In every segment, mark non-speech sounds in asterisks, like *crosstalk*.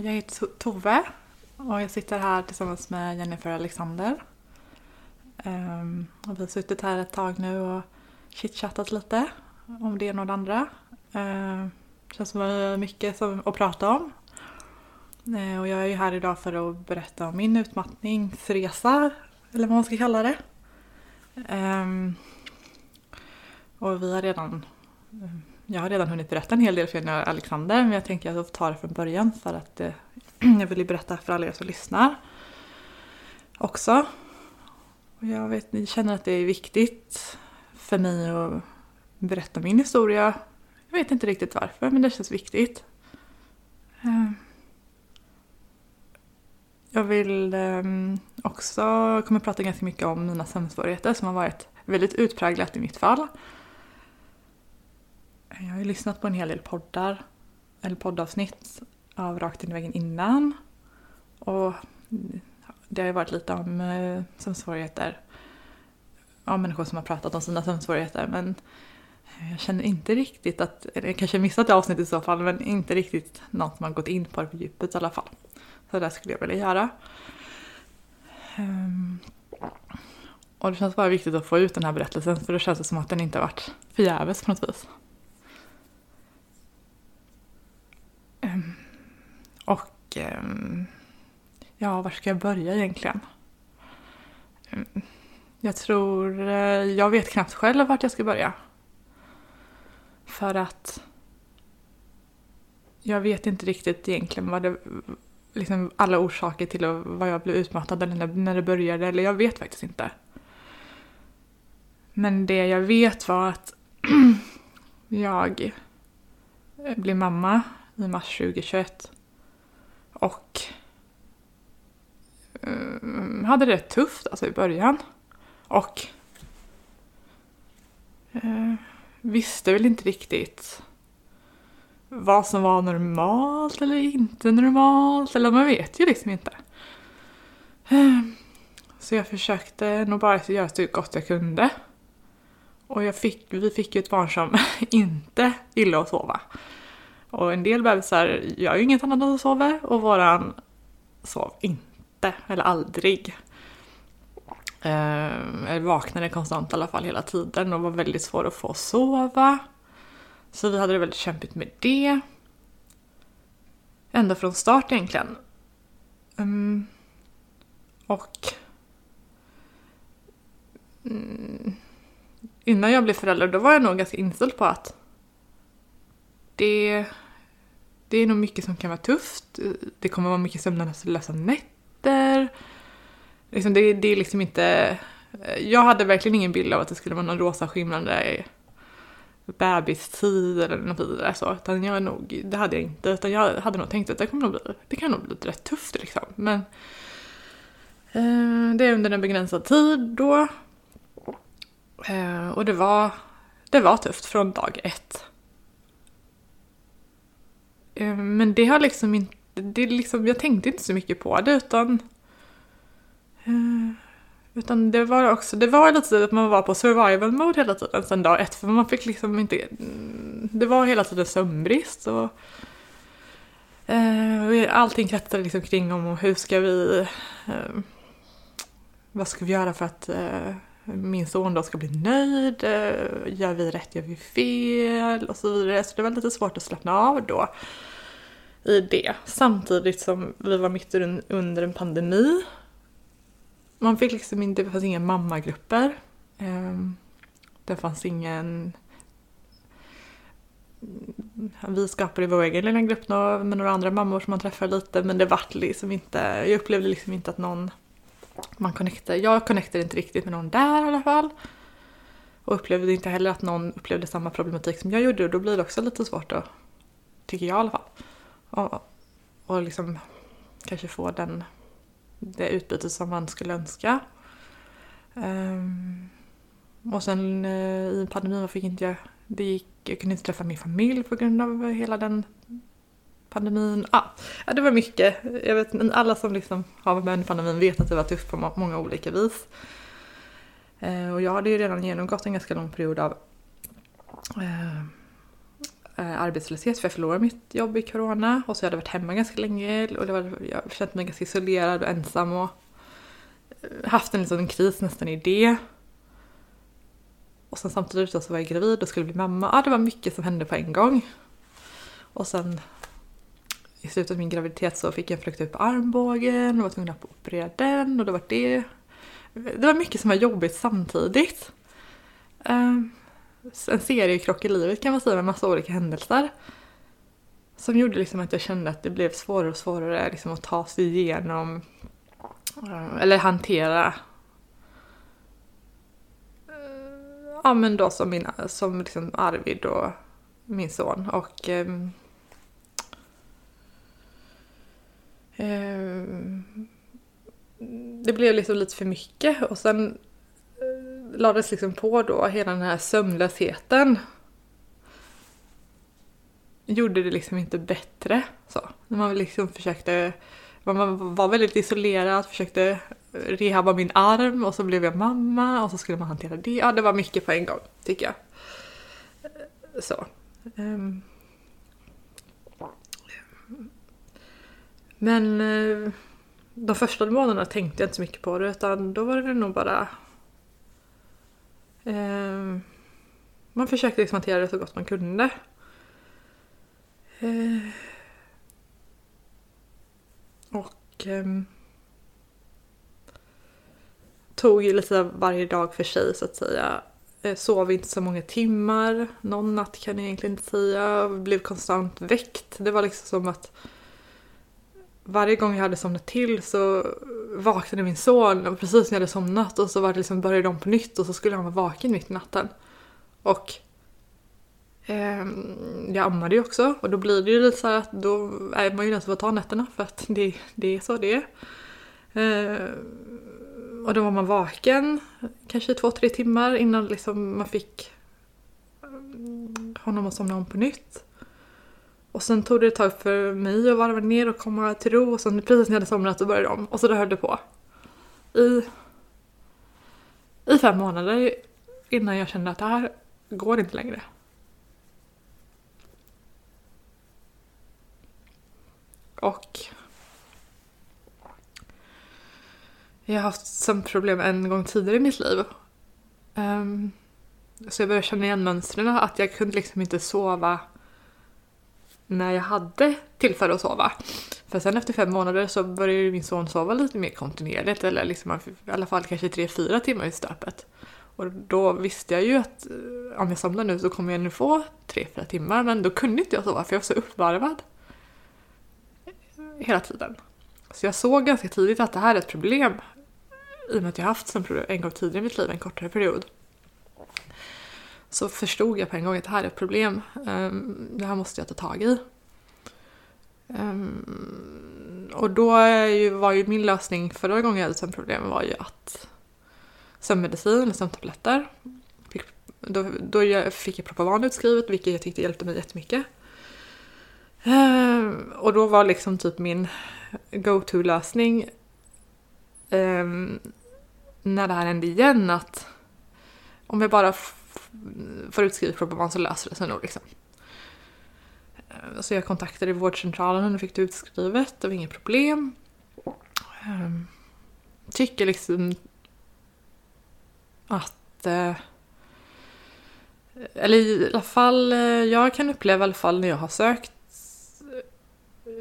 Jag heter Tove och jag sitter här tillsammans med Jennifer Alexander. Um, och vi har suttit här ett tag nu och chitchattat lite om det ena och det andra. Uh, känns som att vi har mycket som, att prata om. Uh, och jag är ju här idag för att berätta om min utmattningsresa, eller vad man ska kalla det. Um, och vi har redan eh, jag har redan hunnit berätta en hel del för Alexander men jag tänker att jag tar det från början för att eh, *clears throat* jag vill ju berätta för alla er som lyssnar också. Och jag vet, ni känner att det är viktigt för mig att berätta min historia. Jag vet inte riktigt varför men det känns viktigt. Eh, jag vill eh, också, jag kommer prata ganska mycket om mina sömnsvårigheter som har varit väldigt utpräglat i mitt fall. Jag har ju lyssnat på en hel del poddar, eller poddavsnitt av Rakt in i väggen innan. Och det har ju varit lite om eh, sömnsvårigheter. Ja, människor som har pratat om sina sömnsvårigheter men eh, jag känner inte riktigt att, eller jag kanske missat det avsnittet i så fall, men inte riktigt något man gått in på det på djupet i alla fall. Så det skulle jag vilja göra. Um, och det känns bara viktigt att få ut den här berättelsen för det känns som att den inte har varit förgäves på något vis. Och ehm, Ehm, ja, var ska jag börja egentligen? Ehm, jag tror, eh, jag vet knappt själv vart jag ska börja. För att jag vet inte riktigt egentligen vad det, liksom alla orsaker till vad jag blev utmattad eller när det började, eller jag vet faktiskt inte. Men det jag vet var att *clears throat* jag eh, blev mamma i mars 2021. Och um, hade det tufft alltså i början. Och uh, visste väl inte riktigt vad som var normalt eller inte normalt. Eller man vet ju liksom inte. Um, så jag försökte nog bara göra så gott jag kunde. Och jag fick, vi fick ju ett barn som *laughs* inte gillade att sova. Och en del bebisar gör ju inget annat än att sova och våran sov inte, eller aldrig. Eh, vaknade konstant i alla fall hela tiden och var väldigt svår att få sova. Så vi hade det väldigt kämpigt med det. Ända från start egentligen. Um, och mm, innan jag blev förälder då var jag nog ganska inställd på att det det är nog mycket som kan vara tufft. Det kommer vara mycket sömnlösa nätter. Liksom det, det är liksom inte... Jag hade verkligen ingen bild av att det skulle vara någon rosa skimrande bebistid eller något vidare så. Utan jag nog, det hade jag inte. Utan jag hade nog tänkt att det, kommer nog bli, det kan nog bli rätt tufft liksom. Men eh, det är under en begränsad tid då. Eh, och det var, det var tufft från dag ett. Eh, men det har liksom inte, det liksom, jag tänkte inte så mycket på det utan eh, utan det var också, det var lite så att man var på survival mode hela tiden sen dag ett för man fick liksom inte, mm, det var hela tiden sömnbrist och eh, allting kretsade liksom kring om hur ska vi, vad ska vi göra för att min son då ska bli nöjd, gör vi rätt, gör vi fel och så vidare. Så det var lite svårt att slappna av då i det. Samtidigt som vi var mitt under en pandemi. Man fick liksom inte, det fanns inga mammagrupper. Ehm, det fanns ingen... Vi skapade vår egen lilla grupp med några andra mammor som man träffade lite men det vart liksom inte, jag upplevde liksom inte att någon man connectade, jag connectade inte riktigt med någon där i alla fall. Och upplevde inte heller att någon upplevde samma problematik som jag gjorde och då blir det också lite svårt då. Tycker jag i alla fall och liksom kanske få den, det utbyte som man skulle önska. Um, och sen uh, i pandemin fick inte jag, det gick, jag kunde inte träffa min familj på grund av hela den pandemin. Ah, ja, det var mycket. Jag vet, alla som liksom har varit med under pandemin vet att det var tufft på många olika vis. Uh, och jag hade ju redan genomgått en ganska lång period av uh, Eh, arbetslöshet för jag förlorade mitt jobb i corona och så hade jag varit hemma ganska länge och det var, jag känt mig ganska isolerad och ensam och eh, haft en liten kris nästan i det. Och sen samtidigt så var jag gravid och skulle bli mamma. Ja, det var mycket som hände på en gång. Och sen i slutet av min graviditet så fick jag en fraktur på armbågen och var tvungen att operera den och det var det. Det var mycket som var jobbigt samtidigt. Ehm, en seriekrock i livet kan man säga med massa olika händelser. Som gjorde liksom att jag kände att det blev svårare och svårare liksom att ta sig igenom eh, eller hantera eh, ja men då som, min, som liksom Arvid och min son och eh, det blev liksom lite för mycket och sen lades liksom på då hela den här sömnlösheten gjorde det liksom inte bättre så. Man liksom försökte, man var väldigt isolerad, försökte rehabba min arm och så blev jag mamma och så skulle man hantera det. Ja, det var mycket på en gång tycker jag. Så. Ehm. Men eh, de första månaderna tänkte jag inte så mycket på det utan då var det nog bara Eh, man försökte liksom hantera det så gott man kunde. Eh, och eh, tog ju lite varje dag för sig så att säga. Eh, sov inte så många timmar, någon natt kan jag egentligen inte säga. Blev konstant väckt. Det var liksom som att varje gång jag hade somnat till så vaknade min son och precis när jag hade somnat och så var det liksom började om på nytt och så skulle han vara vaken mitt i natten. Och eh, jag ammade ju också och då blir det ju lite så att då är man ju den som får ta nätterna för att det, det är så det är. Eh, och då var man vaken kanske två, tre timmar innan liksom man fick honom att somna om på nytt. Och sen tog det ett tag för mig att varva ner och komma till ro och sen precis när jag hade somnat så började om. och så det höll det på. I, I fem månader innan jag kände att det här går inte längre. Och Jag har haft sömnproblem en gång tidigare i mitt liv. Um, så jag började känna igen mönstren, att jag kunde liksom inte sova när jag hade tillfälle att sova. För sen efter fem månader så började min son sova lite mer kontinuerligt, eller liksom i alla fall kanske tre, fyra timmar i stöpet. Och då visste jag ju att eh, om jag somnar nu så kommer jag nu få tre, fyra timmar, men då kunde inte jag sova för jag var så uppvarvad. Hela tiden. Så jag såg ganska tidigt att det här är ett problem i och med att jag haft en gång tidigare i mitt liv, en kortare period. Så förstod jag på en gång att det här är ett problem. Um, det här måste jag ta tag i. Um, och då var ju min lösning förra gången jag hade sömnproblem var ju att sömnmedicin eller sömntabletter. Då, då fick jag Propavan utskrivet vilket jag tyckte hjälpte mig jättemycket. Um, och då var liksom typ min go-to-lösning um, när det här hände igen att om jag bara får utskrivet Propavan så löser det sig nog liksom. Eh, så jag kontaktade vårdcentralen och fick det utskrivet, det var inget problem. Ehm, tycker liksom att eh, eller i alla fall, eh, jag kan uppleva i alla fall när jag har sökt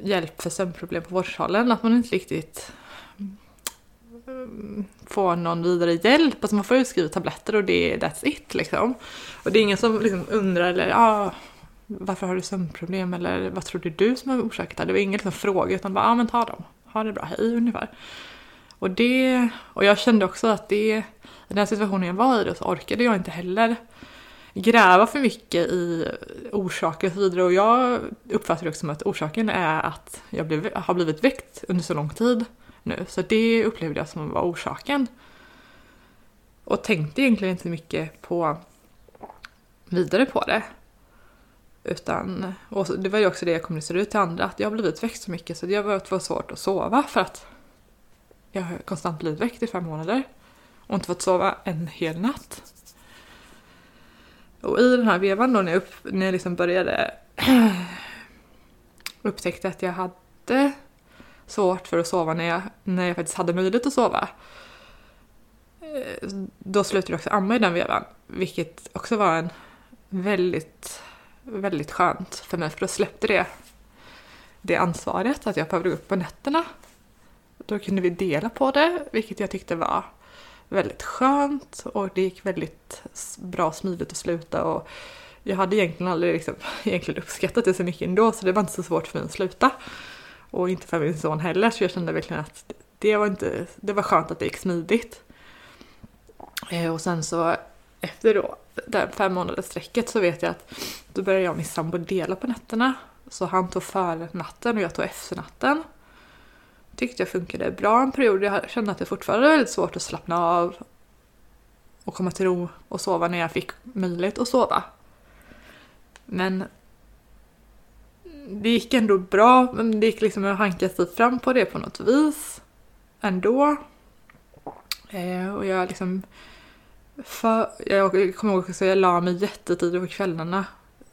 hjälp för sömnproblem på vårdcentralen. Att man inte riktigt få någon vidare hjälp. Alltså man får utskriva tabletter och det är that's it liksom. Och det är ingen som liksom undrar eller ah, varför har du sömnproblem eller vad tror du du som har orsakat det? Det var ingen liksom fråga utan bara ah, men ta dem. Ha det bra, hej ungefär. Och det, och jag kände också att det, i den situationen jag var i då så orkade jag inte heller gräva för mycket i orsaker och så vidare. Och jag uppfattar det också som att orsaken är att jag blev, har blivit väckt under så lång tid nu. Så det upplevde jag som var orsaken. Och tänkte egentligen inte mycket på vidare på det. Utan, och det var ju också det jag kommunicerade ut till andra, att jag har blivit väckt så mycket så det har varit svårt att sova för att jag har konstant blivit väckt i fem månader och inte fått sova en hel natt. Och i den här vevan då när jag, upp, när jag liksom började *clears throat* upptäckte att jag hade svårt för att sova när jag, när jag faktiskt hade möjlighet att sova. Eh, då slutade jag också amma i den vevan, vilket också var en väldigt, väldigt skönt för mig för då släppte det det ansvaret att jag behövde gå upp på nätterna. Då kunde vi dela på det, vilket jag tyckte var väldigt skönt och det gick väldigt bra och smidigt att sluta och jag hade egentligen aldrig liksom, *laughs* egentligen uppskattat det så mycket ändå så det var inte så svårt för mig att sluta. Och inte för min son heller så jag kände verkligen att det var, inte, det var skönt att det gick smidigt. Eh, och sen så efter då det fem månaders sträcket så vet jag att då började jag och min sambo dela på nätterna. Så han tog för natten och jag tog efter natten tyckte jag funkade bra en period. Jag kände att det fortfarande var väldigt svårt att slappna av och komma till ro och sova när jag fick möjlighet att sova. Men det gick ändå bra, men det gick liksom att hanka sig fram på det på något vis ändå. Eh, och jag liksom... För, jag kommer ihåg att jag la mig jättetidigt på kvällarna.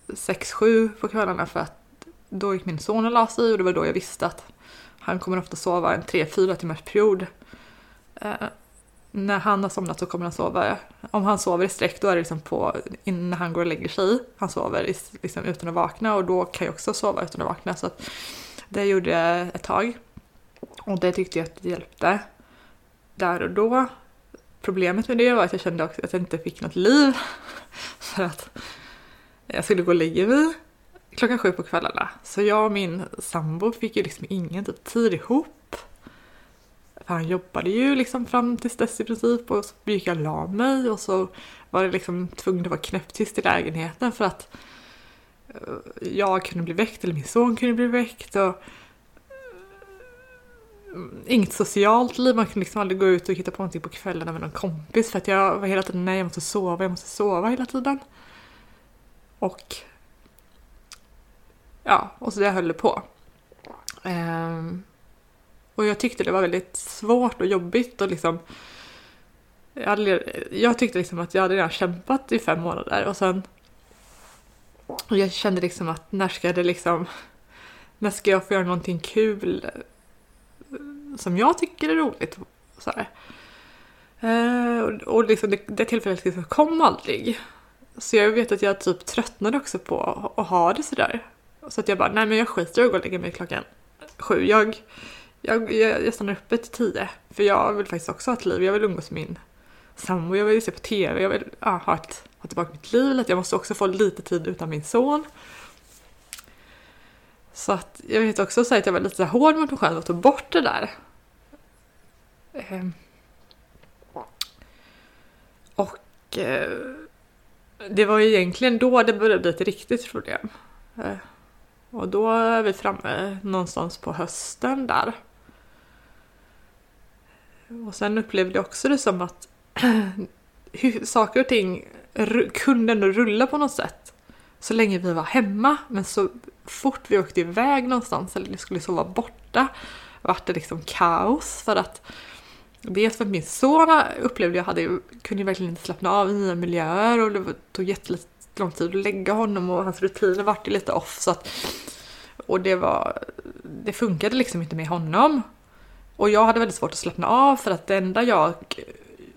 6-7 på kvällarna för att då gick min son och la sig och det var då jag visste att han kommer ofta sova en 3-4 timmars period. Eh, när han har somnat så kommer han sova. Om han sover i sträck då är det liksom på innan han går och lägger sig. Han sover liksom utan att vakna och då kan jag också sova utan att vakna. Så att det gjorde jag ett tag. Och det tyckte jag att det hjälpte där och då. Problemet med det var att jag kände också att jag inte fick något liv. *laughs* För att jag skulle gå och lägga mig klockan sju på kvällarna. Så jag och min sambo fick ju liksom ingen typ tid ihop. För han jobbade ju liksom fram tills dess i princip och så gick jag och la mig och så var det liksom tvungen att vara knäpptyst i lägenheten för att eh, jag kunde bli väckt eller min son kunde bli väckt. Och eh, inget socialt liv, man kunde liksom aldrig gå ut och hitta på någonting på kvällarna med någon kompis för att jag var hela tiden nej jag måste sova, jag måste sova hela tiden. Och ja, och så det höll på. Um, och jag tyckte det var väldigt svårt och jobbigt och liksom jag, hade, jag tyckte liksom att jag hade redan kämpat i fem månader och sen och jag kände liksom att när ska det liksom när ska jag få göra någonting kul som jag tycker är roligt? Så uh, och, och liksom det, det tillfället liksom kom aldrig. Så jag vet att jag typ tröttnade också på att ha det sådär. Så att jag bara, nej men jag skiter i att gå och lägga mig klockan sju. Jag, jag, jag, jag stannar uppe till tio. För jag vill faktiskt också ha ett liv. Jag vill umgås med min sambo, jag vill se på TV, jag vill ja, ha, ett, ha tillbaka mitt liv. Att jag måste också få lite tid utan min son. Så att jag vet också så att jag var lite hård mot mig själv och tog bort det där. Ehm. Och eh, det var ju egentligen då det började bli ett riktigt problem. Eh, och då är vi framme någonstans på hösten där. Och sen upplevde jag också det som att *clears throat* saker och ting kunde ändå rulla på något sätt. Så länge vi var hemma, men så fort vi åkte iväg någonstans eller skulle sova borta vart det liksom kaos för att Dels för att min son upplevde jag hade, kunde verkligen inte slappna av i nya miljöer och det tog jättelång tid att lägga honom och hans rutiner vart ju lite off så att och det var det funkade liksom inte med honom. Och jag hade väldigt svårt att slappna av för att det enda jag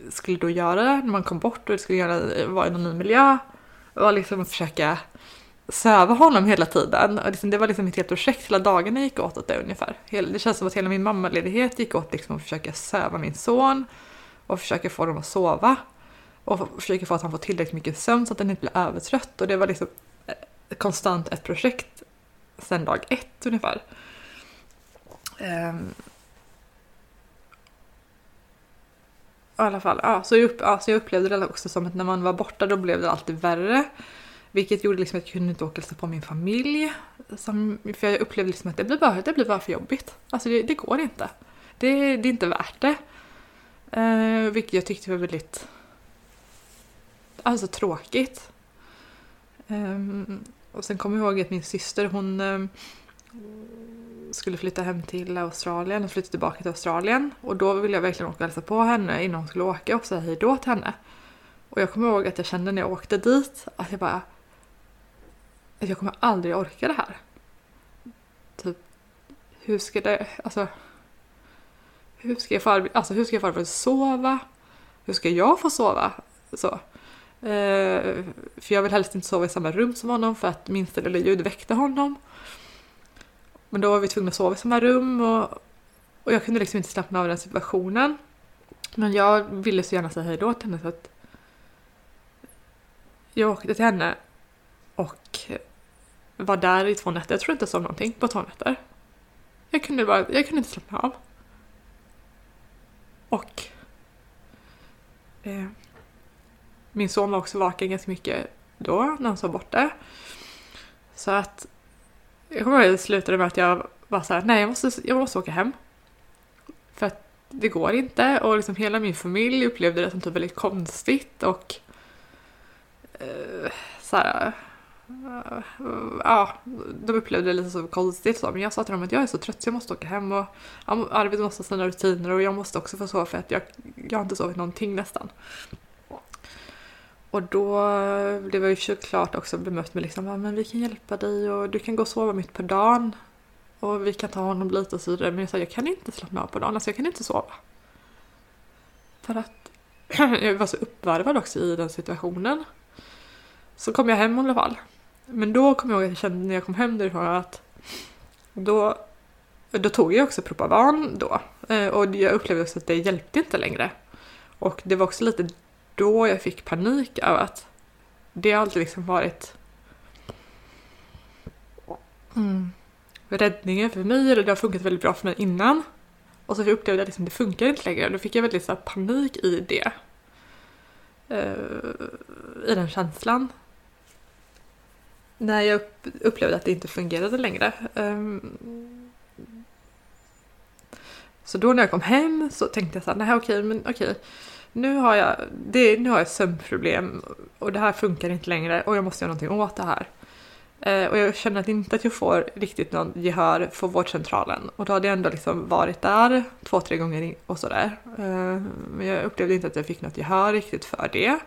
skulle då göra när man kom bort och skulle göra, vara i någon ny miljö var liksom att försöka söva honom hela tiden. Och liksom, det var liksom ett helt projekt, hela dagarna gick åt åt det ungefär. Det känns som att hela min mammaledighet gick åt liksom att försöka söva min son och försöka få honom att sova och försöka få att han får tillräckligt mycket sömn så att han inte blir övertrött och det var liksom eh, konstant ett projekt sedan dag ett ungefär. Um, i alla fall, ja, så, jag upp, ja, så jag upplevde det också som att när man var borta då blev det alltid värre. Vilket gjorde liksom att jag kunde inte åka och på min familj. Som, för jag upplevde liksom att det blir bara, det blir bara för jobbigt. Alltså det, det går inte. Det, det, är inte värt det. Eh, vilket jag tyckte var väldigt alltså, tråkigt. Eh, och sen kommer jag ihåg att min syster hon eh, skulle flytta hem till Australien och flytta tillbaka till Australien. Och då ville jag verkligen åka och hälsa på henne innan hon skulle åka och säga hej då till henne. Och jag kommer ihåg att jag kände när jag åkte dit att jag bara... Att jag kommer aldrig orka det här. Typ, hur ska det... Alltså... Hur ska jag få, alltså, hur ska jag få att sova? Hur ska jag få sova? Så. Eh, för jag vill helst inte sova i samma rum som honom för att minsta lilla ljud väckte honom. Men då var vi tvungna att sova i samma rum och, och jag kunde liksom inte slappna av den situationen. Men jag ville så gärna säga hej då till henne så att jag åkte till henne och var där i två nätter. Jag tror inte jag sov någonting på två nätter. Jag kunde, bara, jag kunde inte slappna av. Och eh, min son var också vaken ganska mycket då när han sov borta. Så att jag kommer ihåg att det slutade med att jag var såhär, nej jag måste, jag måste åka hem. För att det går inte och liksom hela min familj upplevde det som typ väldigt konstigt och eh, så här, uh, ja, de upplevde det lite så konstigt så. Men jag sa till dem att jag är så trött så jag måste åka hem och Arvid måste ha sina rutiner och jag måste också få sova för att jag, jag har inte sovit någonting nästan. Och då blev jag ju såklart också bemött med liksom, men vi kan hjälpa dig och du kan gå och sova mitt på dagen. Och vi kan ta honom lite och så vidare. Men jag sa, jag kan inte slappna av på dagen, alltså jag kan inte sova. För att *clears throat* jag var så uppvärvad också i den situationen. Så kom jag hem i alla fall. Men då kom jag ihåg att jag kände när jag kom hem därifrån att då, då tog jag också Propavan då. Eh, och jag upplevde också att det hjälpte inte längre. Och det var också lite då jag fick panik av att det har alltid liksom varit mm, räddningen för mig, eller det har funkat väldigt bra för mig innan. Och så upplevde jag att liksom, det funkar inte längre. Då fick jag väldigt så panik i det. Uh, I den känslan. När jag upplevde att det inte fungerade längre. Um, så då när jag kom hem så tänkte jag så här, nej okej, men okej nu har jag, det, nu har jag sömnproblem och det här funkar inte längre och jag måste göra någonting åt det här. Eh, och jag känner att inte att jag får riktigt någon gehör för vårdcentralen och då hade jag ändå liksom varit där två, tre gånger och sådär. Eh, men jag upplevde inte att jag fick något gehör riktigt för det.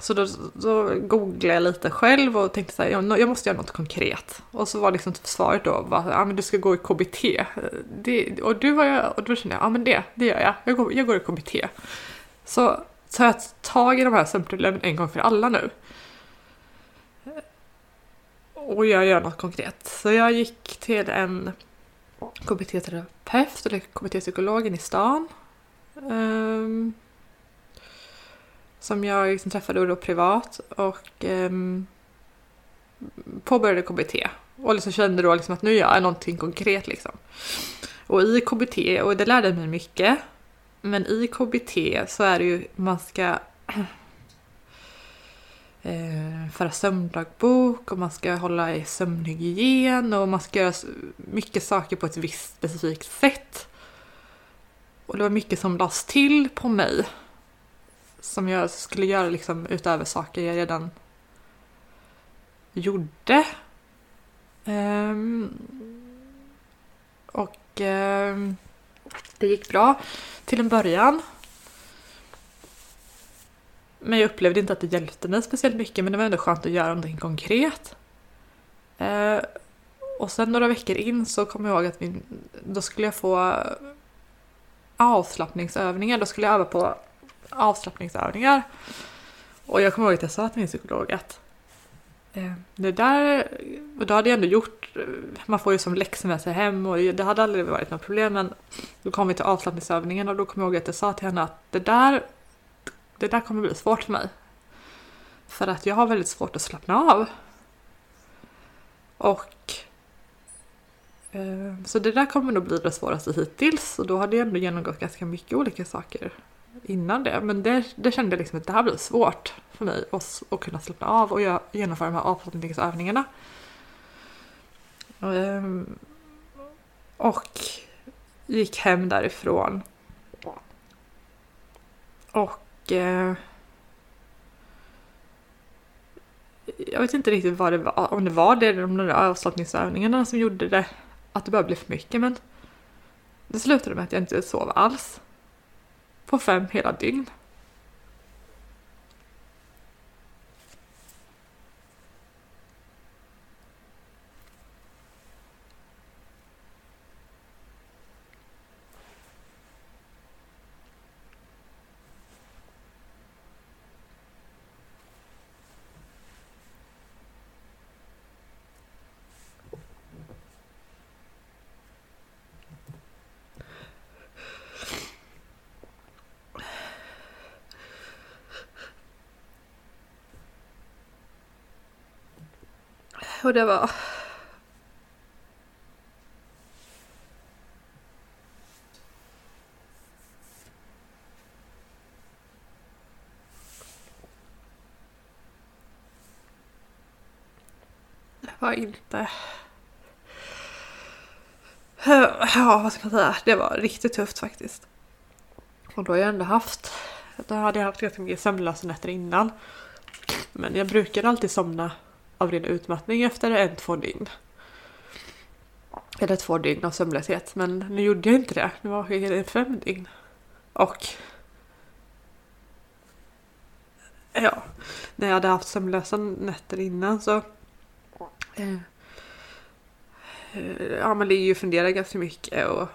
Så då, då googlade jag lite själv och tänkte så här, jag, jag måste göra något konkret. Och så var liksom typ svaret då, ja ah, men du ska gå i KBT. Det, och, du var jag, och då kände jag, ja ah, men det, det gör jag. Jag går, jag går i KBT. Så tar jag tag i de här sömnproblemen en gång för alla nu. Och jag gör något konkret. Så jag gick till en KBT-terapeut, eller KBT-psykologen i stan. Um, som jag liksom träffade då privat och um, påbörjade KBT. Och liksom kände då liksom att nu gör jag någonting konkret liksom. Och i KBT, och det lärde mig mycket, men i KBT så är det ju, man ska *clears throat* eh, föra sömndagbok och man ska hålla i sömnhygien och man ska göra mycket saker på ett visst specifikt sätt. Och det var mycket som lades till på mig. Som jag skulle göra liksom utöver saker jag redan gjorde. Um, och um, det gick bra till en början. Men jag upplevde inte att det hjälpte mig speciellt mycket men det var ändå skönt att göra någonting konkret. Uh, och sen några veckor in så kom jag ihåg att min, då skulle jag få avslappningsövningar. Då skulle jag öva på avslappningsövningar. Och jag kommer ihåg att jag sa till min psykolog att eh, det där, och då hade jag ändå gjort, eh, man får ju som läxa med sig hem och det hade aldrig varit något problem men då kom vi till avslappningsövningen och då kommer jag ihåg att jag sa till henne att det där, det där kommer bli svårt för mig. För att jag har väldigt svårt att slappna av. Och eh, så det där kommer nog bli det svåraste hittills och då hade jag ändå genomgått ganska mycket olika saker innan det. Men det, det kände jag liksom att det här blir svårt för mig att, att kunna slappna av och jag, genomföra de här avslappningsövningarna. Um, och gick hem därifrån. Och eh, jag vet inte riktigt vad det var, om det var det de där avslappningsövningarna som gjorde det, att det bara blev för mycket men det slutade med att jag inte sov alls. På fem hela dygn. Och det var... Det var inte... Ja, vad ska man säga? Det var riktigt tufft faktiskt. Och då har jag ändå haft... Då hade jag haft ganska mycket sömnlösa nätter innan. Men jag brukade alltid somna av ren utmattning efter en, två dygn. Eller två dygn av sömnlöshet. Men nu gjorde jag inte det. Nu var det fem dygn. Och ja, när jag hade haft sömnlösa nätter innan så eh, eh ja, man ligger ju och funderar ganska mycket och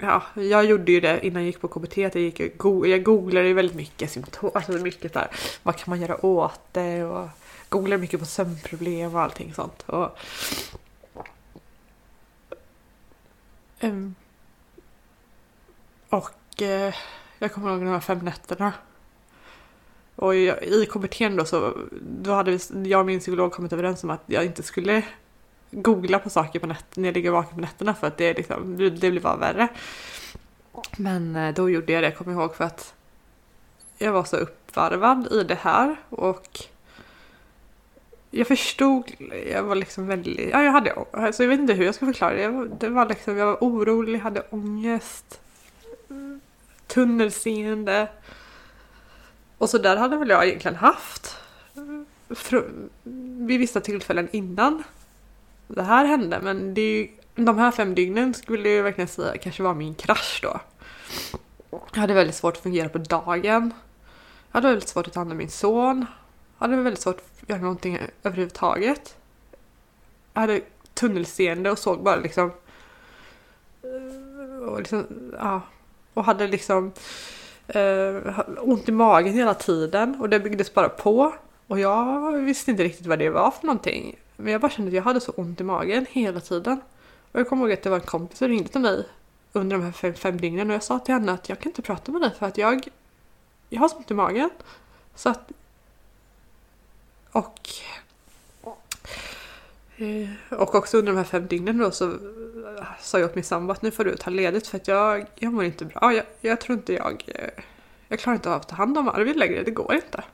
ja, jag gjorde ju det innan jag gick på KBT. Jag, gick, jag googlade ju väldigt mycket symptom, alltså mycket där, vad kan man göra åt det och googlade mycket på sömnproblem och allting sånt. Och, ehm, och eh, jag kommer ihåg de här fem nätterna. Och jag, i KBT då så då hade vi, jag och min psykolog kommit överens om att jag inte skulle googla på saker på nätterna när jag ligger vaken på nätterna för att det, liksom, det blir bara värre. Men eh, då gjorde jag det, kommer ihåg, för att jag var så uppvarvad i det här och jag förstod, jag var liksom väldigt, ja jag hade, alltså jag vet inte hur jag ska förklara det. Jag, det var liksom, jag var orolig, hade ångest, tunnelseende. Och så där hade väl jag egentligen haft vid vissa tillfällen innan det här hände. Men det är ju, de här fem dygnen skulle jag verkligen säga kanske var min krasch då. Jag hade väldigt svårt att fungera på dagen. Jag hade väldigt svårt att ta hand om min son. Jag hade väldigt svårt att göra någonting överhuvudtaget. Jag hade tunnelseende och såg bara liksom... Och, liksom, ja, och hade liksom eh, ont i magen hela tiden och det byggdes bara på. Och jag visste inte riktigt vad det var för någonting. Men jag bara kände att jag hade så ont i magen hela tiden. Och jag kommer ihåg att det var en kompis som ringde till mig under de här fem, fem dygnen och jag sa till henne att jag kan inte prata med dig för att jag, jag har så ont i magen. Så att... Och... Eh, och också under de här fem dygnen då så eh, sa jag åt min sambo att nu får du ta ledigt för att jag, jag mår inte bra. Jag, jag tror inte jag... Eh, jag klarar inte av att ta hand om Arvid längre, det går inte.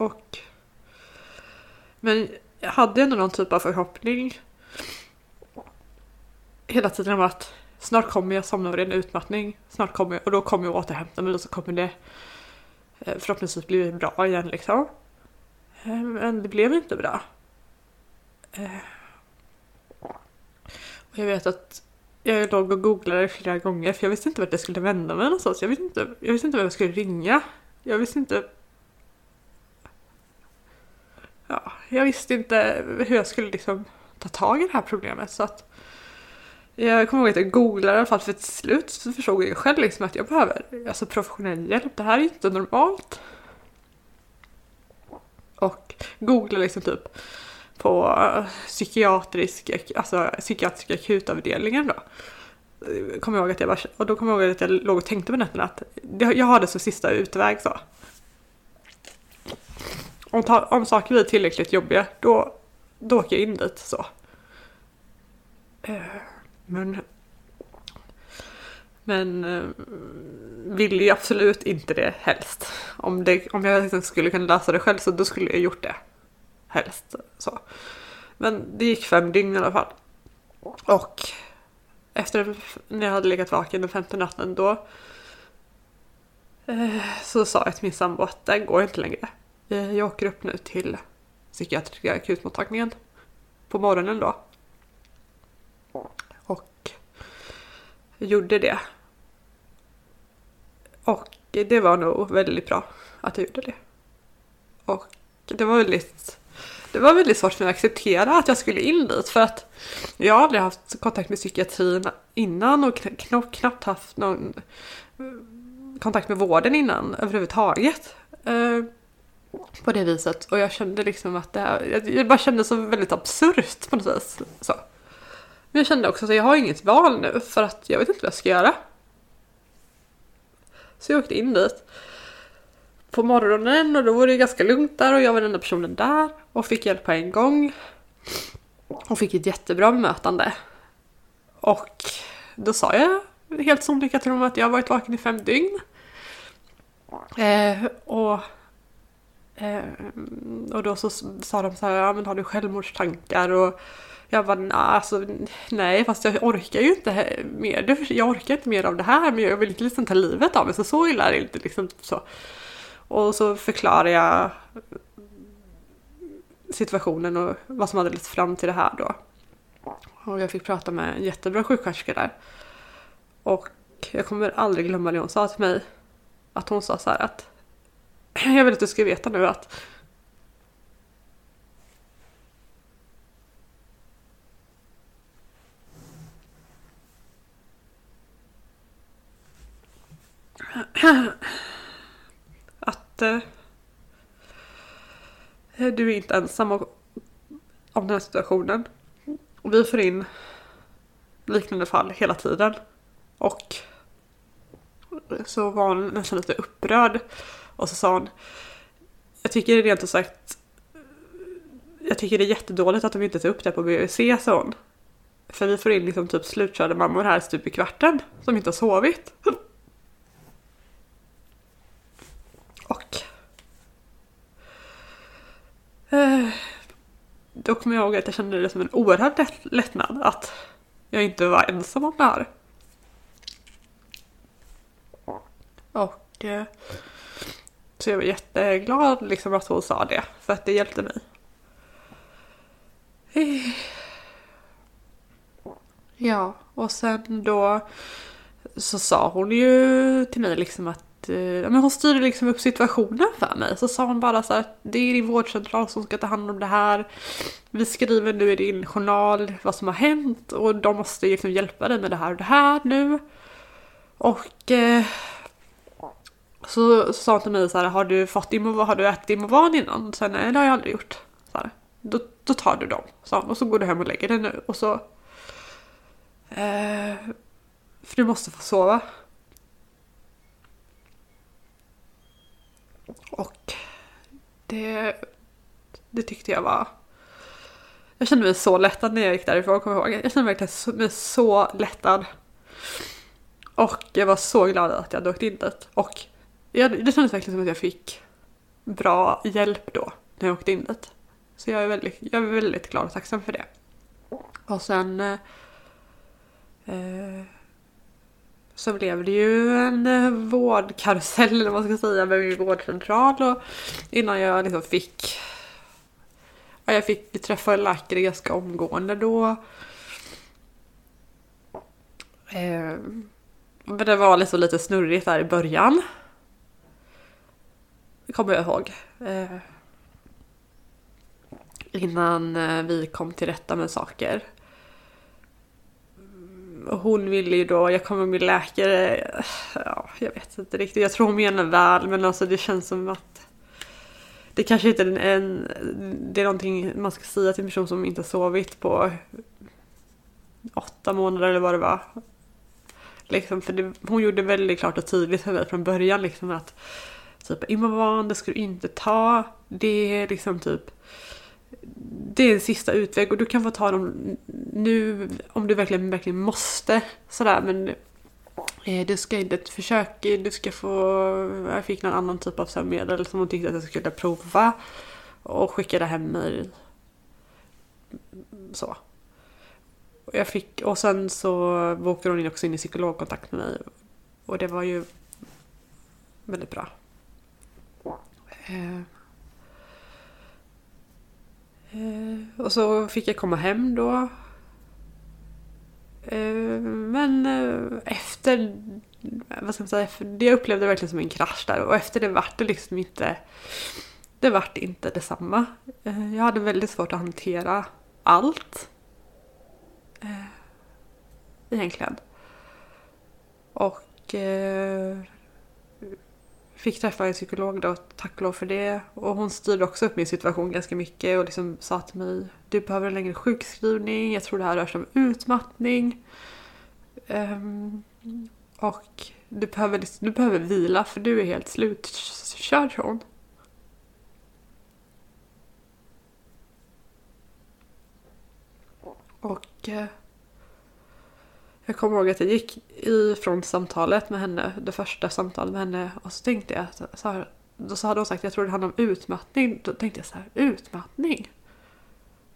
Och... Men jag hade ändå någon typ av förhoppning hela tiden om att snart kommer jag somna av ren utmattning. Snart kommer jag, och då kommer jag återhämta mig och så kommer det eh, förhoppningsvis bli bra igen liksom. Eh, men det blev inte bra. Eh, och jag vet att jag låg och googlade flera gånger för jag visste inte vart jag skulle vända mig någonstans. Jag visste inte, jag visste inte vem jag skulle ringa. Jag visste inte ja, jag visste inte hur jag skulle liksom ta tag i det här problemet. Så att jag kommer ihåg att jag googlade i alla fall för till slut så förstod jag själv liksom att jag behöver alltså professionell hjälp. Det här är inte normalt. Och googlade liksom typ på psykiatrisk, alltså psykiatrisk akutavdelningen då. kom jag ihåg att jag bara, och då kommer jag ihåg att jag låg och tänkte på nätterna att jag har det som sista utväg så om, ta, om saker blir tillräckligt jobbiga då, då åker jag in dit så. Eh, men men eh, vill ju absolut inte det helst. Om, det, om jag liksom skulle kunna lösa det själv så då skulle jag gjort det. Helst så. Men det gick fem dygn i alla fall. Och efter när jag hade legat vaken den femte natten då eh, så sa jag till min sambo att det går inte längre. Eh, jag åker upp nu till psykiatriska akutmottagningen på morgonen då. Och jag gjorde det. Och det var nog väldigt bra att jag gjorde det. Och det var väldigt det var väldigt svårt för mig att acceptera att jag skulle in dit för att jag har aldrig haft kontakt med psykiatrin innan och knappt haft någon kontakt med vården innan överhuvudtaget. Eh, på det viset och jag kände liksom att det här, jag bara kände så väldigt absurt på något vis. Så. Men jag kände också att jag har inget val nu för att jag vet inte vad jag ska göra. Så jag åkte in dit på morgonen och då var det ganska lugnt där och jag var den enda personen där och fick hjälp på en gång. Och fick ett jättebra bemötande. Och då sa jag helt sonika till dem att jag har varit vaken i fem dygn. Eh, och, Ehm, och då så sa de så här, ja men har du självmordstankar? Och jag bara, nej, alltså, nej fast jag orkar ju inte mer. Jag orkar inte mer av det här men jag vill inte liksom ta livet av mig så så illa är det inte liksom så. Och så förklarar jag situationen och vad som hade lett fram till det här då. Och jag fick prata med en jättebra sjuksköterska där. Och jag kommer aldrig glömma det hon sa till mig. Att hon sa så här att *clears throat* jag vill att du ska veta nu att *clears throat* att eh, du är inte ensam om, om den här situationen. Vi får in liknande fall hela tiden. Och så var hon nästan lite upprörd. Och så sa hon, jag tycker det rent ut sagt, jag tycker det är jättedåligt att de inte tar upp det på BVC, sa hon. För vi får in liksom typ slutkörda mammor här stup i kvarten som inte har sovit. *laughs* Och eh, då kommer jag ihåg att jag kände det som en oerhörd lätt, lättnad att jag inte var ensam om det här. Och eh, så jag var jätteglad liksom att hon sa det för att det hjälpte mig. Ja, och sen då så sa hon ju till mig liksom att Eh, men hon styrde liksom upp situationen för mig. Så sa hon bara så att det är din vårdcentral som ska ta hand om det här. Vi skriver nu i din journal vad som har hänt och de måste liksom hjälpa dig med det här och det här nu. Och eh, så, så sa hon till mig så här, har du fått Imovan, har du ätit Imovan innan? Så nej det har jag aldrig gjort. Så här, då, då tar du dem, sa hon, och så går du hem och lägger dig nu och så eh, för du måste få sova. Och det, det tyckte jag var... Jag kände mig så lättad när jag gick därifrån, kommer jag ihåg. Jag kände mig verkligen mig så lättad. Och jag var så glad att jag hade åkt in dit. Och jag, det kändes verkligen som att jag fick bra hjälp då när jag åkte in dit. Så jag är väldigt, jag är väldigt glad och tacksam för det. Och sen eh, eh så blev det ju en eh, vårdkarusell eller vad man ska säga med min vårdcentral och innan jag liksom fick ja, jag fick träffa en läkare ganska omgående då. Eh, men det var liksom lite snurrigt där i början. Det kommer jag ihåg. Eh, innan eh, vi kom till rätta med saker mm, hon ville ju då, jag kommer med läkare, eh, ja, jag vet inte riktigt, jag tror hon menar väl men alltså det känns som att det kanske inte är en, det är någonting man ska säga till en person som inte har sovit på åtta månader eller vad det var. Liksom, för det, hon gjorde väldigt klart och tydligt för mig från början liksom att typ Imovan, det ska du inte ta. Det är liksom typ det är en sista utväg och du kan få ta dem nu om du verkligen, verkligen måste. Sådär men eh, du ska inte försöka, du ska få, jag fick någon annan typ av sömnmedel som hon tyckte att jag skulle prova och skickade hem mig. Så. Och Jag fick, och sen så bokade hon in också in i psykologkontakt med mig och det var ju väldigt bra. Eh, Eh, och så fick jag komma hem då. Eh, men eh, efter, vad ska man säga, det jag upplevde verkligen som en krasch där och efter det vart det liksom inte, det vart inte detsamma. Eh, jag hade väldigt svårt att hantera allt. Eh, egentligen. Och eh, fick träffa en psykolog då, tack och lov för det. Och hon styrde också upp min situation ganska mycket och liksom sa till mig du behöver en längre sjukskrivning, jag tror det här rör sig om utmattning. Um, och du behöver, liksom, du behöver vila för du är helt slutkörd, hon. Och eh, jag kommer ihåg att jag gick ifrån samtalet med henne, det första samtalet med henne och så tänkte jag så här, då så hade hon sagt jag tror det handlar om utmattning. Då tänkte jag så här, utmattning?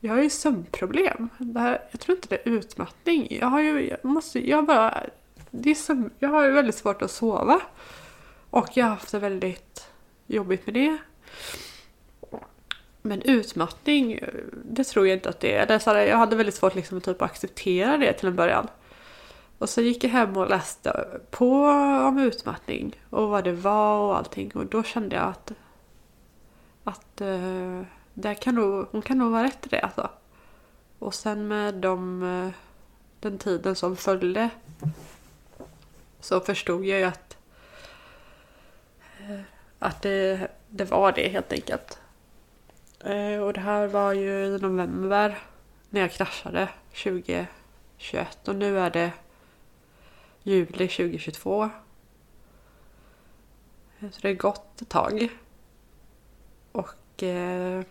Jag har ju sömnproblem. Det här, jag tror inte det är utmattning. Jag har ju, jag måste, jag bara, det är sömn, jag har ju väldigt svårt att sova. Och jag har haft det väldigt jobbigt med det. Men utmattning, det tror jag inte att det är. Det är så här, jag hade väldigt svårt liksom, typ, att acceptera det till en början. Och så gick jag hem och läste på om utmattning och vad det var och allting och då kände jag att att uh, det kan nog, hon kan nog vara rätt i det alltså. Och sen med de, uh, den tiden som följde så förstod jag ju att uh, att det, det var det helt enkelt. och det här var ju i november när jag kraschade 2021 och nu är det juli 2022. Så det har gått ett tag. Och eh,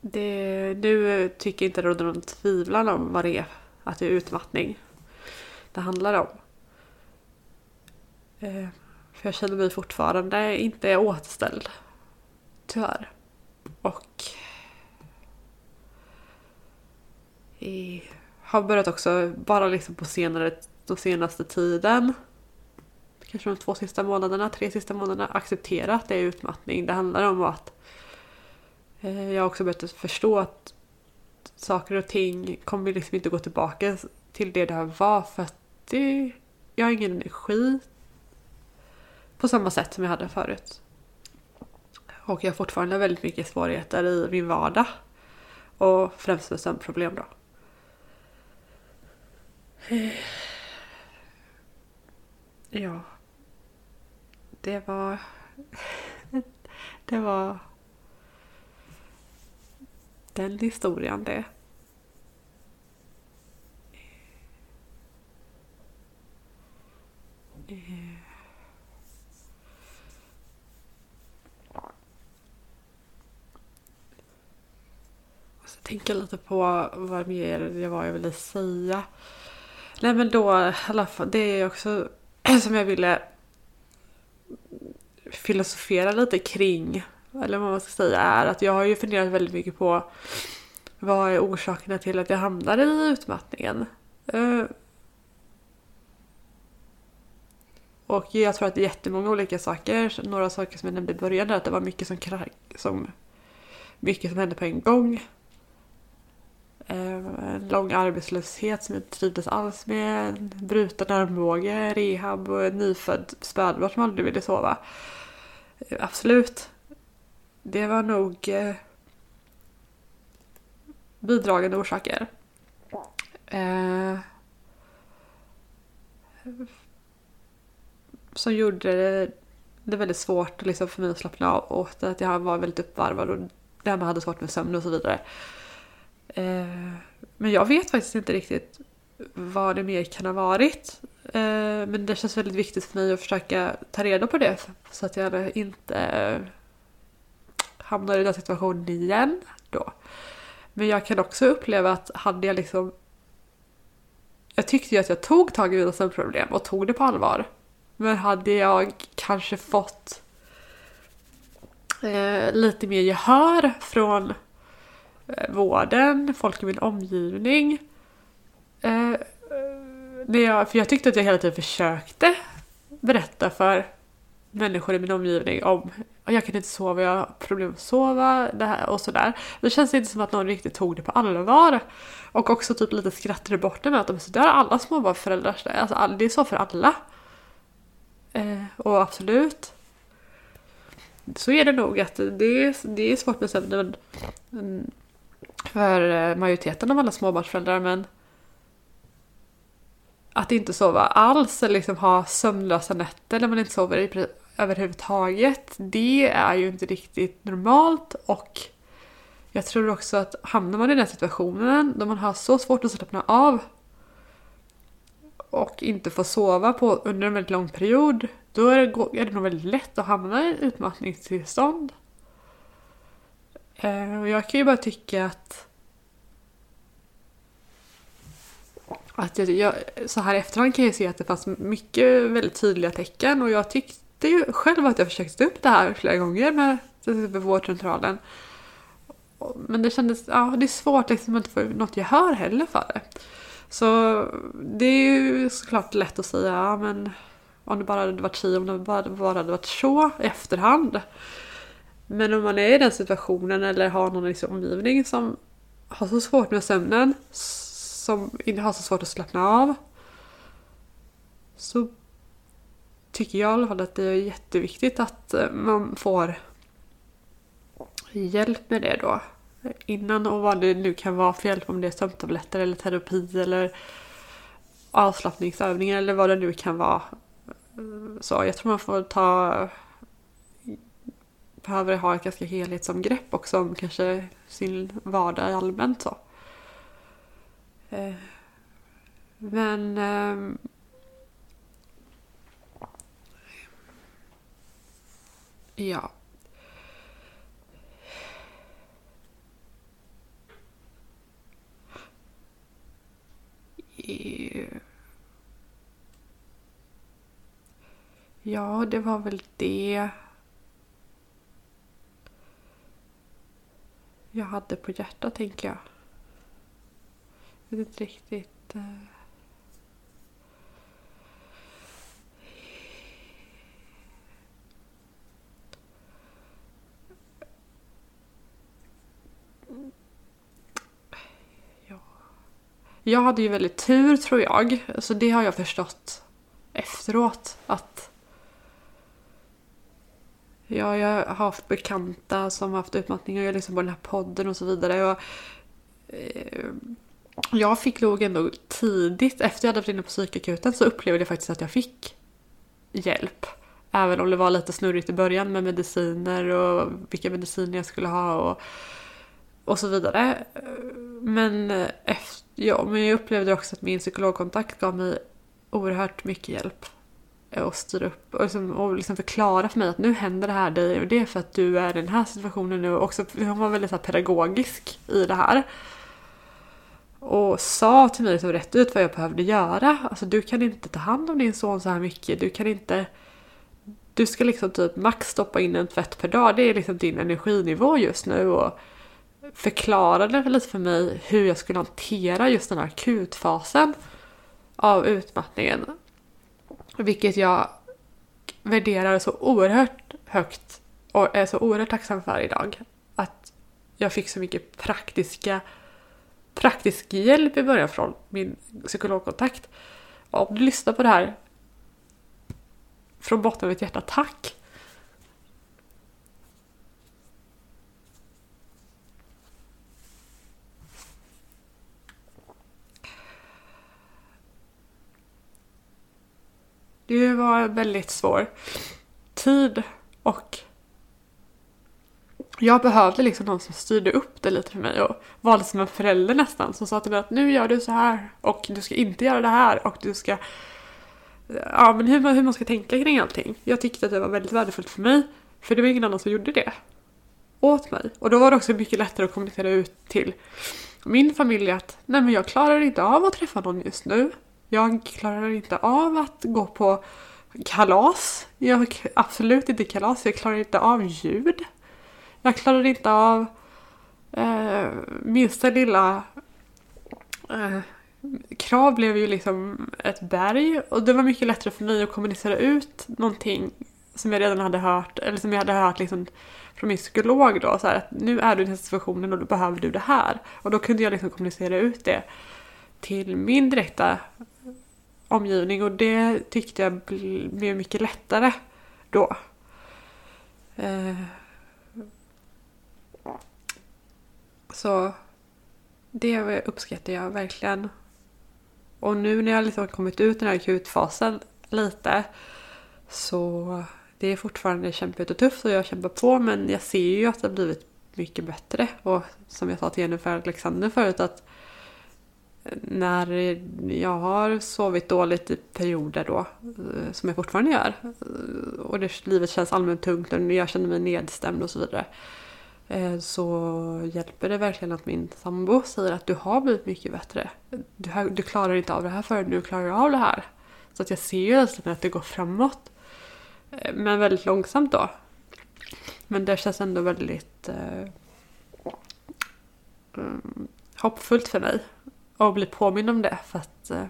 det, nu tycker jag inte det råder någon tvivlan om vad det är att det är utmattning det handlar om. Eh, för jag känner mig fortfarande inte återställd. Tyvärr. Och i, har börjat också, bara liksom på senare, de senaste tiden, kanske de två sista månaderna, tre sista månaderna, acceptera att det är utmattning. Det handlar om att eh, jag har också börjat förstå att saker och ting kommer liksom inte gå tillbaka till det det var för att det, jag har ingen energi på samma sätt som jag hade förut. Och jag har fortfarande väldigt mycket svårigheter i min vardag. Och främst med sömnproblem då. Ja. Det var... Det var... Den historien det. Jag tänker lite på vad mer det var jag ville säga. Nej men då i alla fall, det är också *clears throat* som jag ville filosofera lite kring, eller vad man ska säga, är att jag har ju funderat väldigt mycket på vad är orsakerna till att jag hamnade i utmattningen? Eh, och jag tror att det är jättemånga olika saker. Några saker som jag nämnde i början är att det var mycket som, som, mycket som hände på en gång. En eh, lång arbetslöshet som jag inte trivdes alls med. Bruten armbåge, rehab och en nyfödd spädbarn som aldrig ville sova. Eh, absolut. Det var nog eh, bidragande orsaker. Eh, som gjorde det väldigt svårt liksom, för mig att slappna av och att jag var väldigt uppvarvad och därmed hade svårt med sömn och så vidare. Eh, men jag vet faktiskt inte riktigt vad det mer kan ha varit. Eh, men det känns väldigt viktigt för mig att försöka ta reda på det så att jag inte hamnar i den situationen igen då. Men jag kan också uppleva att hade jag liksom jag tyckte ju att jag tog tag i mina sömnproblem och tog det på allvar. Men hade jag kanske fått eh, lite mer gehör från eh, Eh, vården, folk i min omgivning. Eh, när jag, för jag tyckte att jag hela tiden försökte berätta för människor i min omgivning om jag kan inte sova, jag har problem att sova det här och sådär. Det känns inte som att någon riktigt tog det på allvar. Och också typ lite skrattade bort det med att de så där alla småbarnsföräldrar, alltså det är så för alla. Eh, och absolut, så är det nog att det är, det är svårt med sömnen för eh, majoriteten av alla småbarnsföräldrar men att inte sova alls eller liksom ha sömnlösa nätter när man inte sover överhuvudtaget. Det är ju inte riktigt normalt och jag tror också att hamnar man i den situationen då man har så svårt att slappna av och inte får sova på under en väldigt lång period då är det, är det nog väldigt lätt att hamna i utmattningstillstånd. Eh, och jag kan ju bara tycka att att jag, jag, så här i efterhand kan jag se att det fanns mycket väldigt tydliga tecken och jag tyckte ju själv att jag försökte ta upp det här flera gånger med vårdcentralen. Men det kändes, ja det är svårt liksom att inte få något gehör heller för det. Så det är ju såklart lätt att säga, ja men om det bara hade varit si, om det bara, bara hade varit så i efterhand. Men om man är i den situationen eller har någon i sin omgivning som har så svårt med sömnen, som har så svårt att slappna av. Så tycker jag i alla fall att det är jätteviktigt att eh, man får hjälp med det då. Innan och vad det nu kan vara för hjälp om det är sömntabletter eller terapi eller avslappningsövningar eller vad det nu kan vara. Så jag tror man får ta behöver ha ett ganska helhetsomgrepp också om kanske sin vardag allmänt så. Eh, men ehm, ja. Eh, ja, det var väl det. Jag hade på hjärtat tänker jag. Jag vet inte riktigt. Eh... Jag hade ju väldigt tur tror jag. Så det har jag förstått efteråt. Att Ja, jag har haft bekanta som har haft utmattningar. Jag lyssnar på liksom den här podden och så vidare. Och, eh, jag fick nog ändå tidigt, efter jag hade varit inne på psykakuten, så upplevde jag faktiskt att jag fick hjälp. Även om det var lite snurrigt i början med mediciner och vilka mediciner jag skulle ha och, och så vidare. Men, eh, efter, ja, men jag upplevde också att min psykologkontakt gav mig oerhört mycket hjälp och styra upp och, liksom, och liksom förklara för mig att nu händer det här dig och det är för att du är i den här situationen nu. Och också, hon var väldigt så pedagogisk i det här. Och sa till mig så rätt ut vad jag behövde göra. Alltså du kan inte ta hand om din son så här mycket. Du kan inte... Du ska liksom typ max stoppa in en tvätt per dag. Det är liksom din energinivå just nu. Och förklarade lite för mig hur jag skulle hantera just den här akutfasen av utmattningen. Vilket jag värderar så oerhört högt och är så oerhört tacksam för idag. Att jag fick så mycket praktiska, praktisk hjälp i början från min psykologkontakt. Och om du lyssnar på det här från botten av mitt hjärta, tack! Det var väldigt svår tid och jag behövde liksom någon som styrde upp det lite för mig och var som en förälder nästan som sa till mig att nu gör du så här och du ska inte göra det här och du ska ja, men hur, man- hur man ska tänka kring allting. Jag tyckte att det var väldigt värdefullt för mig. För det var ingen annan som gjorde det åt mig. Och då var det också mycket lättare att kommunicera ut till min familj att nej men jag klarar inte av att träffa någon just nu. Jag klarar inte av att gå på kalas. Jag absolut inte kalas. Jag klarar inte av ljud. Jag klarar inte av eh, minsta lilla eh, krav blev ju liksom ett berg och det var mycket lättare för mig att kommunicera ut någonting som jag redan hade hört, eller som jag hade hört liksom från min psykolog då, så här, att nu är du i den här situationen och då behöver du det här. Och då kunde jag liksom kommunicera ut det till min direkta omgivning och det tyckte jag blev mycket lättare då. Eh, så det uppskattar jag verkligen. Och nu när jag liksom har kommit ut den här akutfasen lite så det är fortfarande kämpigt och tufft och jag kämpar på men jag ser ju att det har blivit mycket bättre. Och som jag sa till Jennifer Alexander förut att när jag har sovit dåligt i perioder då, eh, som jag fortfarande gör, eh, och det, livet känns allmänt tungt och jag känner mig nedstämd och så vidare, eh, så hjälper det verkligen att min sambo säger att du har blivit mycket bättre. Du, har, du klarar inte av det här förrän du klarar av det här. Så att jag ser ju nästan att det går framåt. Men väldigt långsamt då. Men det känns ändå väldigt eh, hoppfullt för mig att bli påmind om det. För att, eh, eh,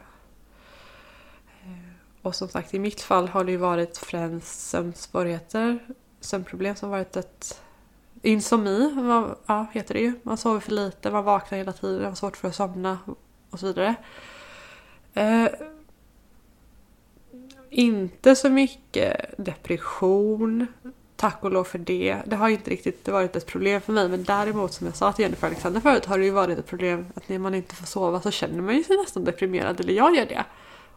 och som sagt i mitt fall har det ju varit främst sömnsvårigheter. Sömnproblem som varit ett insomni, vad- ja, heter det ju. Man sover för lite, man vaknar hela tiden, har svårt för att somna och så vidare. Eh, inte så mycket depression, tack och lov för det. Det har inte riktigt varit ett problem för mig men däremot som jag sa till Jennifer Alexander förut har det ju varit ett problem att när man inte får sova så känner man ju sig nästan deprimerad, eller jag gör det.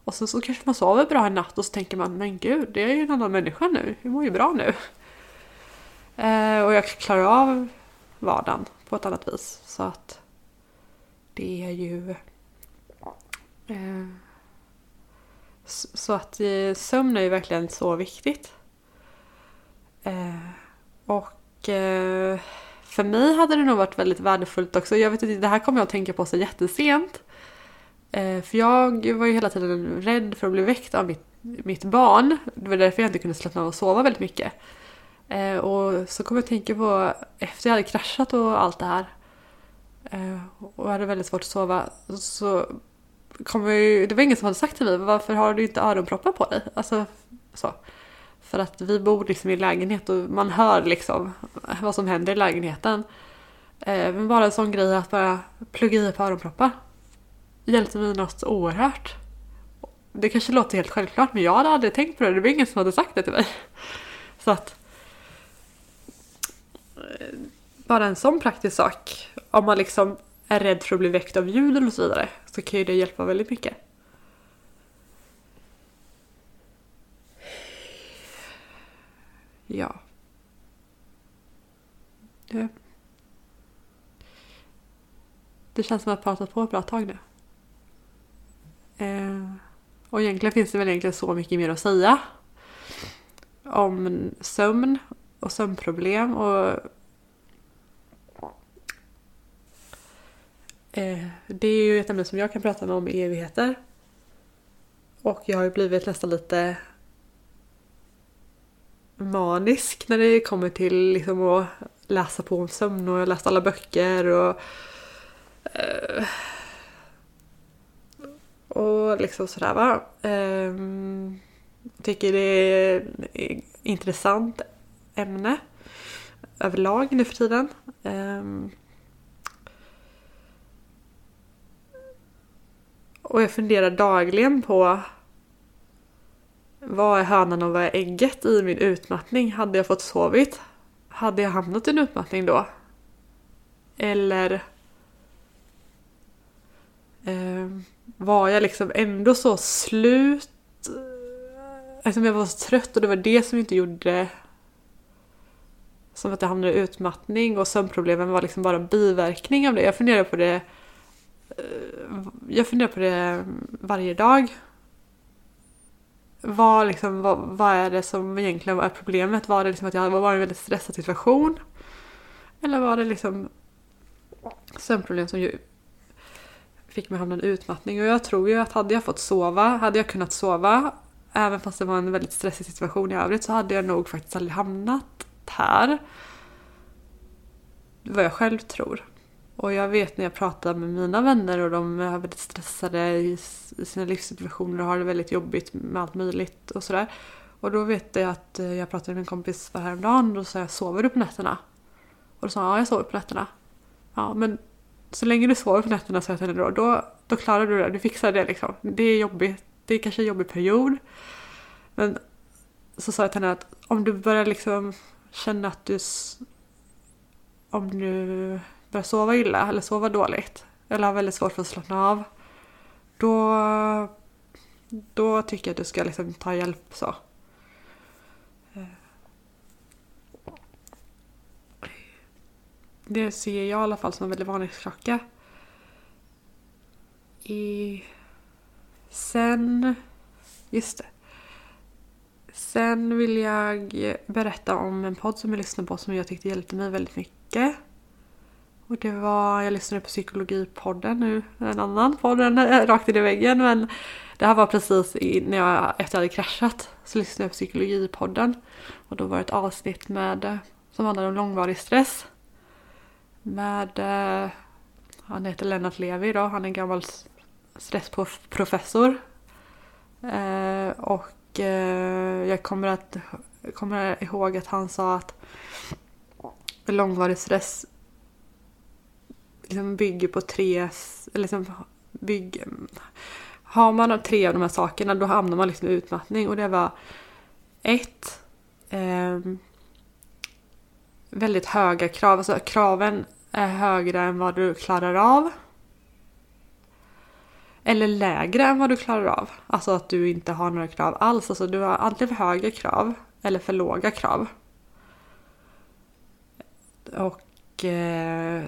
Och så, så kanske man sover bra en natt och så tänker man men gud, det är ju en annan människa nu, jag mår ju bra nu. Eh, och jag klarar av vardagen på ett annat vis. Så att det är ju... Eh, så att eh, sömn är ju verkligen så viktigt. Eh, och eh, för mig hade det nog varit väldigt värdefullt också. Jag vet inte, det här kommer jag att tänka på så jättesent. Eh, för jag var ju hela tiden rädd för att bli väckt av mitt, mitt barn. Det var därför jag inte kunde slappna av och sova väldigt mycket. Eh, och så kom jag att tänka på efter jag hade kraschat och allt det här. Eh, och hade väldigt svårt att sova. Så kom jag ju, det var ingen som hade sagt till mig varför har du inte öronproppar på dig? Alltså så. För att vi bor liksom i lägenhet och man hör liksom vad som händer i lägenheten. Eh, men bara en sån grej att bara plugga i ett par öronproppar. Hjälpte mig något oerhört. Det kanske låter helt självklart men jag hade aldrig tänkt på det. Det var ingen som hade sagt det till mig. *laughs* Så att eh, bara en sån praktisk sak. Om man liksom är rädd för att bli väckt av ljud och så vidare så kan ju det hjälpa väldigt mycket. Ja. Det, det känns som att jag har pratat på ett bra tag nu. Eh, och egentligen finns det väl egentligen så mycket mer att säga. Om sömn och sömnproblem och eh, det är ju ett ämne som jag kan prata om i evigheter. Och jag har ju blivit nästan lite manisk när det kommer till liksom att läsa på om sömn och jag har läst alla böcker och eh, och liksom sådär va. Ehm, tycker det är ett intressant ämne överlag nu för tiden. Ehm, och jag funderar dagligen på vad är hönan och vad är ägget i min utmattning? Hade jag fått sovit? Hade jag hamnat i en utmattning då? Eller eh, var jag liksom ändå så slut? Alltså jag var så trött och det var det som inte gjorde som att jag hamnade i utmattning och sömnproblemen var liksom bara en biverkning av det. Jag funderar på det eh, jag funderar på det varje dag vad, liksom, vad, vad är det som egentligen var problemet? Var det liksom att jag var i en väldigt stressad situation? Eller var det liksom sömnproblem som ju fick mig att hamna i utmattning? Och jag tror ju att hade jag fått sova, hade jag kunnat sova, även fast det var en väldigt stressig situation i övrigt, så hade jag nog faktiskt aldrig hamnat här. Vad jag själv tror. Och jag vet när jag pratar med mina vänner och de är väldigt stressade i sina livssituationer och har det väldigt jobbigt med allt möjligt och sådär. Och då vet jag att eh, jag pratade med en kompis för häromdagen och då sa jag sover du på nätterna? Och då sa han ja jag sover på nätterna. Ja men så länge du sover på nätterna sa jag till henne då, då, då klarar du det, du fixar det liksom. Det är jobbigt, det är kanske en jobbig period. Men så sa jag till henne att om du börjar liksom känna att du om du börjar sova illa eller sova dåligt eller har väldigt svårt för att slappna av då, då tycker jag att du ska liksom ta hjälp så. Det ser jag i alla fall som en väldigt vanlig klocka. I... Sen... Just det. Sen vill jag berätta om en podd som jag lyssnade på som jag tyckte hjälpte mig väldigt mycket. Och det var, jag lyssnade på Psykologipodden nu, en annan podd än rakt in i väggen men det här var precis när jag, efter jag hade kraschat så lyssnade jag på Psykologipodden. Och då var det ett avsnitt med, som handlade om långvarig stress. Med, eh, han heter Lennart Levi då, han är en gammal stressprofessor. Eh, och eh, jag kommer, att, kommer ihåg att han sa att långvarig stress liksom bygger på tre, liksom bygg, har man tre av de här sakerna då hamnar man liksom i utmattning och det var ett eh, väldigt höga krav, alltså kraven är högre än vad du klarar av. Eller lägre än vad du klarar av. Alltså att du inte har några krav alls. Alltså du har antingen för höga krav eller för låga krav. Och eh,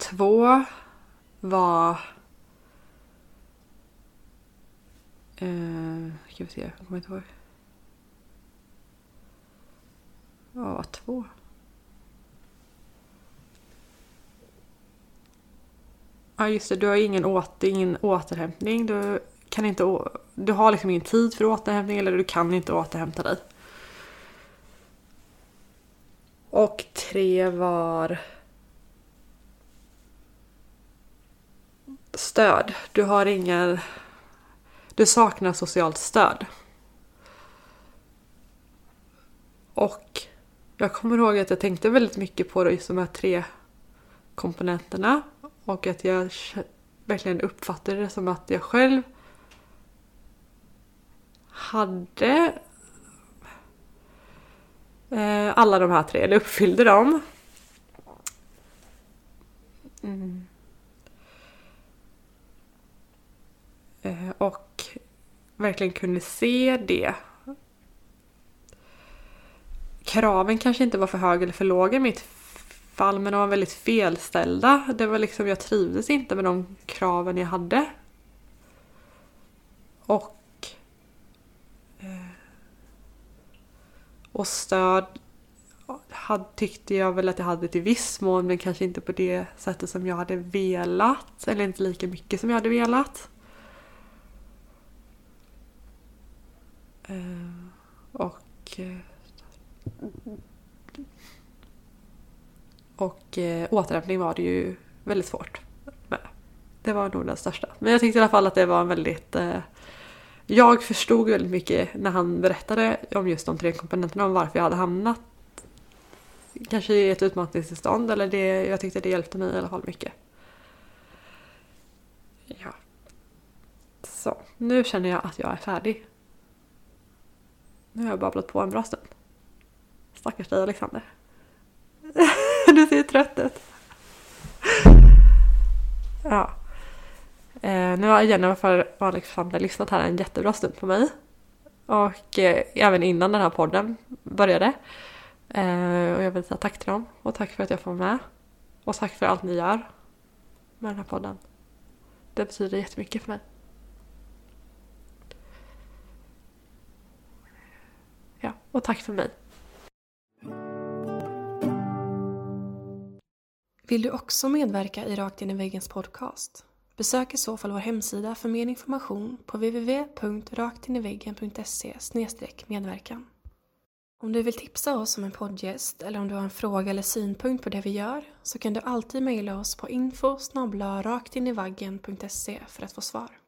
två var... Eh, ska vi se, jag kommer inte ihåg. Vad var två? Ja just det, du har ingen, åter, ingen återhämtning. Du, kan inte, du har liksom ingen tid för återhämtning eller du kan inte återhämta dig. Och tre var stöd. Du har ingen... Du saknar socialt stöd. Och jag kommer ihåg att jag tänkte väldigt mycket på just de här tre komponenterna och att jag verkligen uppfattade det som att jag själv hade eh, alla de här tre, eller uppfyllde dem. Mm. Eh, och verkligen kunde se det. Kraven kanske inte var för höga eller för låga i mitt fall men de var väldigt felställda. Det var liksom, jag trivdes inte med de kraven jag hade. Och eh, och stöd hade, tyckte jag väl att jag hade till viss mån men kanske inte på det sättet som jag hade velat. Eller inte lika mycket som jag hade velat. Eh, och eh, och eh, återhämtning var det ju väldigt svårt med. Det var nog den största. Men jag tyckte i alla fall att det var en väldigt... Eh, jag förstod väldigt mycket när han berättade om just de tre komponenterna om varför jag hade hamnat kanske i ett utmattningstillstånd eller det, jag tyckte det hjälpte mig i alla fall mycket. Ja. Så, nu känner jag att jag är färdig. Nu har jag babblat på en bra stund. Stackars dig Alexander. *laughs* du ser trött ut. Ja. Eh, nu har Jenny och Alexander lyssnat här en jättebra stund på mig. Och eh, även innan den här podden började. Eh, och jag vill säga tack till dem och tack för att jag får vara med. Och tack för allt ni gör med den här podden. Det betyder jättemycket för mig. Och tack för mig. Vill du också medverka i Rakt in i väggens podcast? Besök i så fall vår hemsida för mer information på www.raktiniväggen.se medverkan. Om du vill tipsa oss om en poddgäst eller om du har en fråga eller synpunkt på det vi gör så kan du alltid mejla oss på info raktinivaggen.se för att få svar.